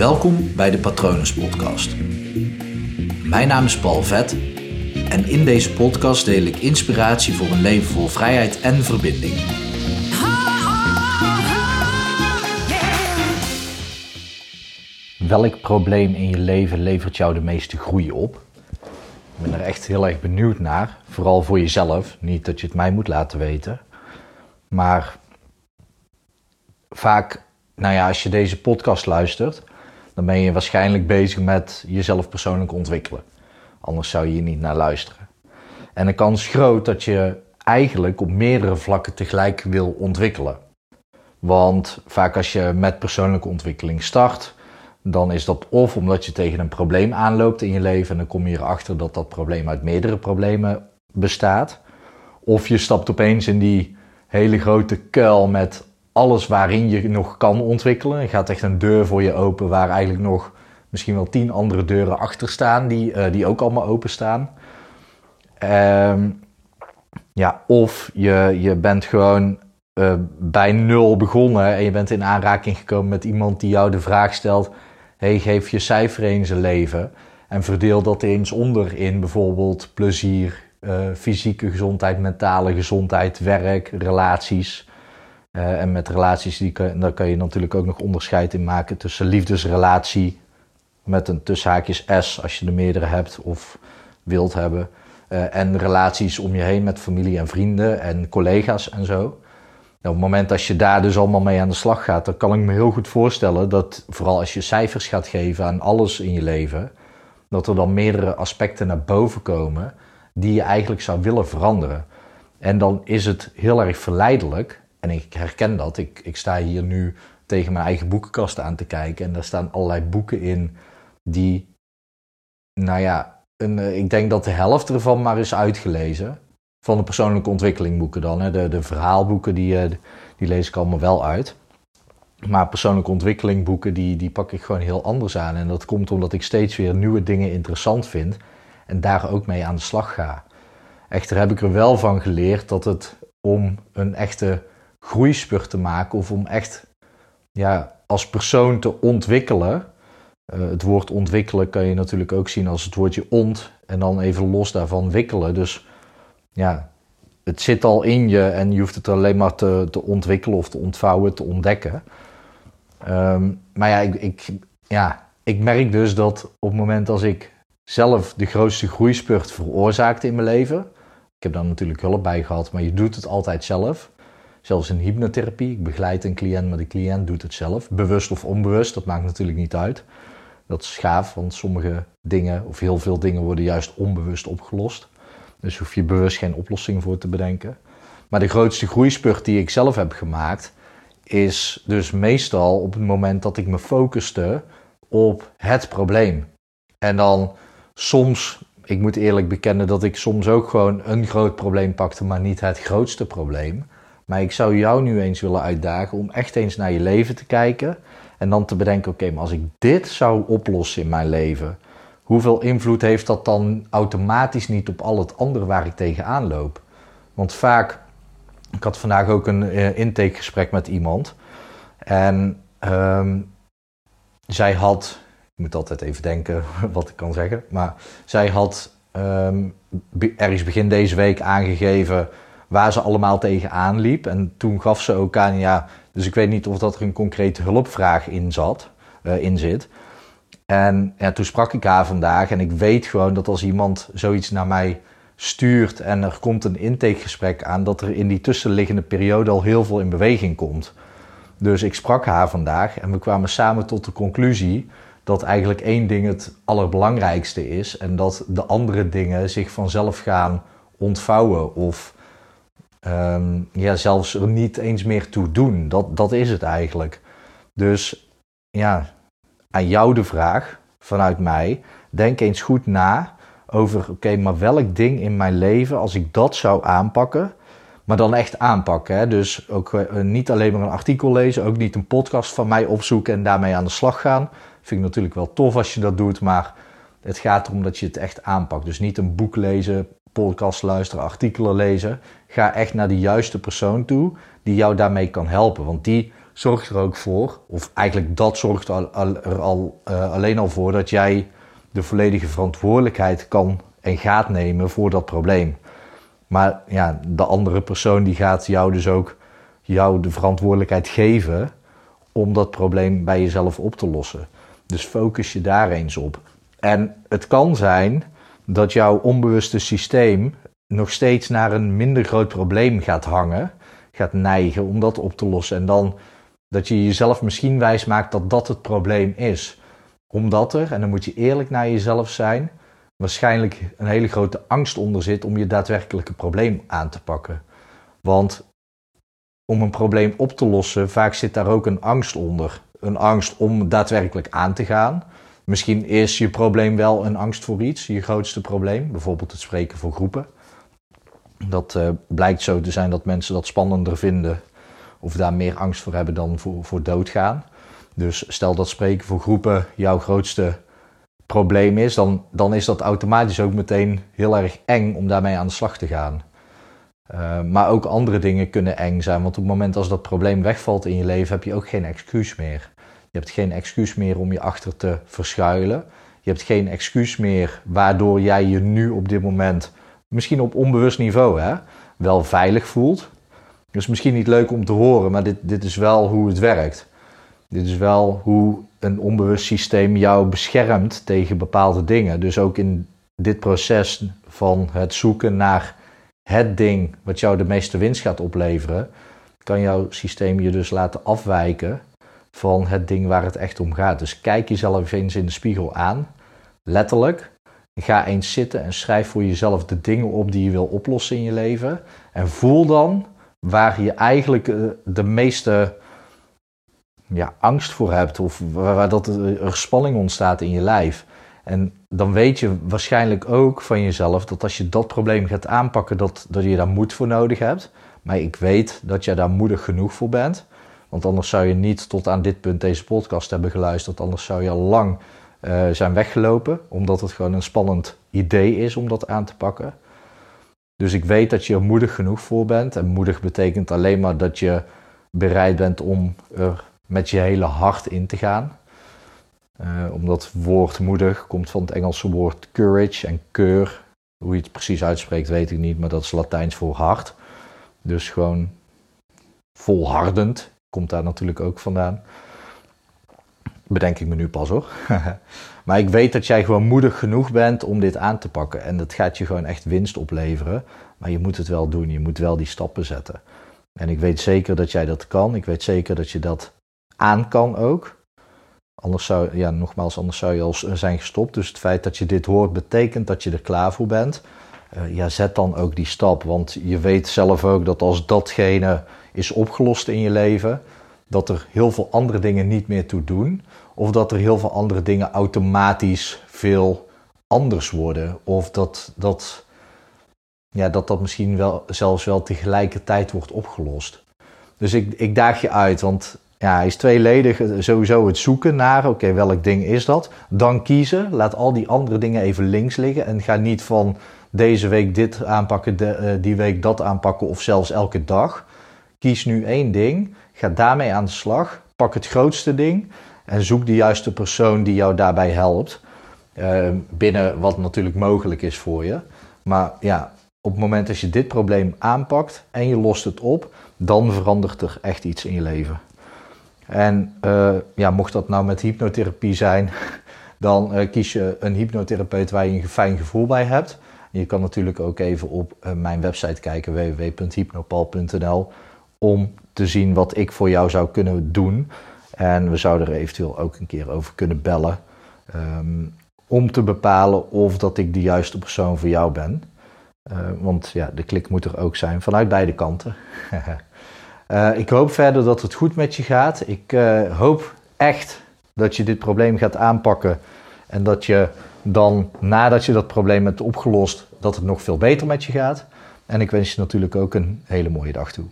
Welkom bij de Patronus Podcast. Mijn naam is Paul Vet en in deze podcast deel ik inspiratie voor een leven vol vrijheid en verbinding. Welk probleem in je leven levert jou de meeste groei op? Ik ben er echt heel erg benieuwd naar. Vooral voor jezelf. Niet dat je het mij moet laten weten. Maar vaak, nou ja, als je deze podcast luistert, dan ben je waarschijnlijk bezig met jezelf persoonlijk ontwikkelen. Anders zou je hier niet naar luisteren. En de kans is groot dat je eigenlijk op meerdere vlakken tegelijk wil ontwikkelen. Want vaak als je met persoonlijke ontwikkeling start, dan is dat of omdat je tegen een probleem aanloopt in je leven en dan kom je erachter dat dat probleem uit meerdere problemen bestaat. Of je stapt opeens in die hele grote kuil met alles waarin je nog kan ontwikkelen. Er gaat echt een deur voor je open waar eigenlijk nog misschien wel tien andere deuren achter staan, die, uh, die ook allemaal openstaan. Um, ja, of je, je bent gewoon uh, bij nul begonnen en je bent in aanraking gekomen met iemand die jou de vraag stelt: hey, geef je cijfer eens een leven en verdeel dat eens onder in bijvoorbeeld plezier, uh, fysieke gezondheid, mentale gezondheid, werk, relaties. Uh, en met relaties, die daar kan je natuurlijk ook nog onderscheid in maken tussen liefdesrelatie met een tussenhaakjes S als je er meerdere hebt of wilt hebben. Uh, en relaties om je heen met familie en vrienden en collega's en zo. Nou, op het moment dat je daar dus allemaal mee aan de slag gaat, dan kan ik me heel goed voorstellen dat vooral als je cijfers gaat geven aan alles in je leven, dat er dan meerdere aspecten naar boven komen die je eigenlijk zou willen veranderen. En dan is het heel erg verleidelijk, en ik herken dat, ik, ik sta hier nu tegen mijn eigen boekenkast aan te kijken en daar staan allerlei boeken in die, nou ja, eh, ik denk dat de helft ervan maar is uitgelezen. Van de persoonlijke ontwikkelingboeken dan. Hè. De, de verhaalboeken die, eh, die lees ik allemaal wel uit. Maar persoonlijke ontwikkelingboeken die, die pak ik gewoon heel anders aan. En dat komt omdat ik steeds weer nieuwe dingen interessant vind. En daar ook mee aan de slag ga. Echter heb ik er wel van geleerd dat het om een echte groeispurt te maken. Of om echt ja, als persoon te ontwikkelen uh, het woord ontwikkelen kan je natuurlijk ook zien als het woordje ont en dan even los daarvan wikkelen. Dus ja, het zit al in je en je hoeft het alleen maar te, te ontwikkelen of te ontvouwen, te ontdekken. Um, maar ja ik, ik, ja, ik merk dus dat op het moment als ik zelf de grootste groeispurt veroorzaakte in mijn leven. Ik heb daar natuurlijk hulp bij gehad, maar je doet het altijd zelf. Zelfs in hypnotherapie. Ik begeleid een cliënt, maar de cliënt doet het zelf. Bewust of onbewust, dat maakt natuurlijk niet uit. Dat is gaaf, want sommige dingen, of heel veel dingen, worden juist onbewust opgelost. Dus hoef je bewust geen oplossing voor te bedenken. Maar de grootste groeispurt die ik zelf heb gemaakt, is dus meestal op het moment dat ik me focuste op het probleem. En dan soms, ik moet eerlijk bekennen dat ik soms ook gewoon een groot probleem pakte, maar niet het grootste probleem. Maar ik zou jou nu eens willen uitdagen om echt eens naar je leven te kijken en dan te bedenken, oké, maar als ik dit zou oplossen in mijn leven, hoeveel invloed heeft dat dan automatisch niet op al het andere waar ik tegenaan loop? Want vaak, ik had vandaag ook een uh, intakegesprek met iemand. En um, zij had, ik moet altijd even denken wat ik kan zeggen, maar zij had um, ergens begin deze week aangegeven waar ze allemaal tegenaan liep. En toen gaf ze ook aan, ja, dus ik weet niet of dat er een concrete hulpvraag in, zat, uh, in zit. En ja, toen sprak ik haar vandaag en ik weet gewoon dat als iemand zoiets naar mij stuurt en er komt een intakegesprek aan, dat er in die tussenliggende periode al heel veel in beweging komt. Dus ik sprak haar vandaag en we kwamen samen tot de conclusie dat eigenlijk één ding het allerbelangrijkste is en dat de andere dingen zich vanzelf gaan ontvouwen of um, ja, zelfs er niet eens meer toe doen. Dat, dat is het eigenlijk. Dus ja, aan jou de vraag vanuit mij. Denk eens goed na over, oké, maar welk ding in mijn leven, als ik dat zou aanpakken, maar dan echt aanpakken. Hè? Dus ook uh, niet alleen maar een artikel lezen, ook niet een podcast van mij opzoeken en daarmee aan de slag gaan. Vind ik natuurlijk wel tof als je dat doet, maar het gaat erom dat je het echt aanpakt. Dus niet een boek lezen, podcast luisteren, artikelen lezen. Ga echt naar de juiste persoon toe die jou daarmee kan helpen. Want die zorgt er ook voor, of eigenlijk dat zorgt er al, uh, alleen al voor dat jij de volledige verantwoordelijkheid kan en gaat nemen voor dat probleem. Maar ja, de andere persoon die gaat jou dus ook jou de verantwoordelijkheid geven om dat probleem bij jezelf op te lossen. Dus focus je daar eens op. En het kan zijn dat jouw onbewuste systeem nog steeds naar een minder groot probleem gaat hangen, gaat neigen om dat op te lossen. En dan dat je jezelf misschien wijs maakt dat dat het probleem is. Omdat er, en dan moet je eerlijk naar jezelf zijn, waarschijnlijk een hele grote angst onder zit om je daadwerkelijke probleem aan te pakken. Want om een probleem op te lossen, vaak zit daar ook een angst onder. Een angst om daadwerkelijk aan te gaan. Misschien is je probleem wel een angst voor iets, je grootste probleem, bijvoorbeeld het spreken voor groepen. Dat uh, blijkt zo te zijn dat mensen dat spannender vinden of daar meer angst voor hebben dan voor, voor doodgaan. Dus stel dat spreken voor groepen jouw grootste probleem is, dan, dan is dat automatisch ook meteen heel erg eng om daarmee aan de slag te gaan. Uh, maar ook andere dingen kunnen eng zijn, want op het moment als dat probleem wegvalt in je leven, heb je ook geen excuus meer. Je hebt geen excuus meer om je achter te verschuilen. Je hebt geen excuus meer waardoor jij je nu op dit moment, misschien op onbewust niveau, hè, wel veilig voelt. Dus misschien niet leuk om te horen, maar dit, dit is wel hoe het werkt. Dit is wel hoe een onbewust systeem jou beschermt tegen bepaalde dingen. Dus ook in dit proces van het zoeken naar het ding wat jou de meeste winst gaat opleveren, kan jouw systeem je dus laten afwijken van het ding waar het echt om gaat. Dus kijk jezelf eens in de spiegel aan, letterlijk. Ga eens zitten en schrijf voor jezelf de dingen op die je wil oplossen in je leven. En voel dan waar je eigenlijk eh, de meeste ja, angst voor hebt of waar, dat er spanning ontstaat in je lijf. En dan weet je waarschijnlijk ook van jezelf dat als je dat probleem gaat aanpakken, dat, dat je daar moed voor nodig hebt. Maar ik weet dat jij daar moedig genoeg voor bent. Want anders zou je niet tot aan dit punt deze podcast hebben geluisterd. Anders zou je al lang uh, zijn weggelopen. Omdat het gewoon een spannend idee is om dat aan te pakken. Dus ik weet dat je er moedig genoeg voor bent. En moedig betekent alleen maar dat je bereid bent om er met je hele hart in te gaan. Uh, omdat woord moedig komt van het Engelse woord courage en keur. Hoe je het precies uitspreekt weet ik niet, maar dat is Latijns voor hart. Dus gewoon volhardend komt daar natuurlijk ook vandaan. Bedenk ik me nu pas hoor. maar ik weet dat jij gewoon moedig genoeg bent om dit aan te pakken. En dat gaat je gewoon echt winst opleveren. Maar je moet het wel doen. Je moet wel die stappen zetten. En ik weet zeker dat jij dat kan. Ik weet zeker dat je dat aan kan ook. Anders zou, ja, nogmaals, anders zou je al zijn gestopt. Dus het feit dat je dit hoort betekent dat je er klaar voor bent. Uh, ja, zet dan ook die stap. Want je weet zelf ook dat als datgene is opgelost in je leven, dat er heel veel andere dingen niet meer toe doen. Of dat er heel veel andere dingen automatisch veel anders worden. Of dat dat, ja, dat, dat misschien wel, zelfs wel tegelijkertijd wordt opgelost. Dus ik, ik daag je uit, want ja, hij is tweeledig. Sowieso het zoeken naar, oké, welk ding is dat? Dan kiezen. Laat al die andere dingen even links liggen. En ga niet van deze week dit aanpakken, de, uh, die week dat aanpakken of zelfs elke dag. Kies nu één ding. Ga daarmee aan de slag. Pak het grootste ding. En zoek de juiste persoon die jou daarbij helpt. Uh, binnen wat natuurlijk mogelijk is voor je. Maar ja, op het moment dat je dit probleem aanpakt en je lost het op, dan verandert er echt iets in je leven. En uh, ja, mocht dat nou met hypnotherapie zijn, dan uh, kies je een hypnotherapeut waar je een fijn gevoel bij hebt. Je kan natuurlijk ook even op uh, mijn website kijken, www.hypnopal.nl, om te zien wat ik voor jou zou kunnen doen. En we zouden er eventueel ook een keer over kunnen bellen. Um, om te bepalen of dat ik de juiste persoon voor jou ben. want ja, de klik moet er ook zijn vanuit beide kanten. Uh, ik hoop verder dat het goed met je gaat. Ik uh, hoop echt dat je dit probleem gaat aanpakken en dat je dan nadat je dat probleem hebt opgelost, dat het nog veel beter met je gaat. En ik wens je natuurlijk ook een hele mooie dag toe.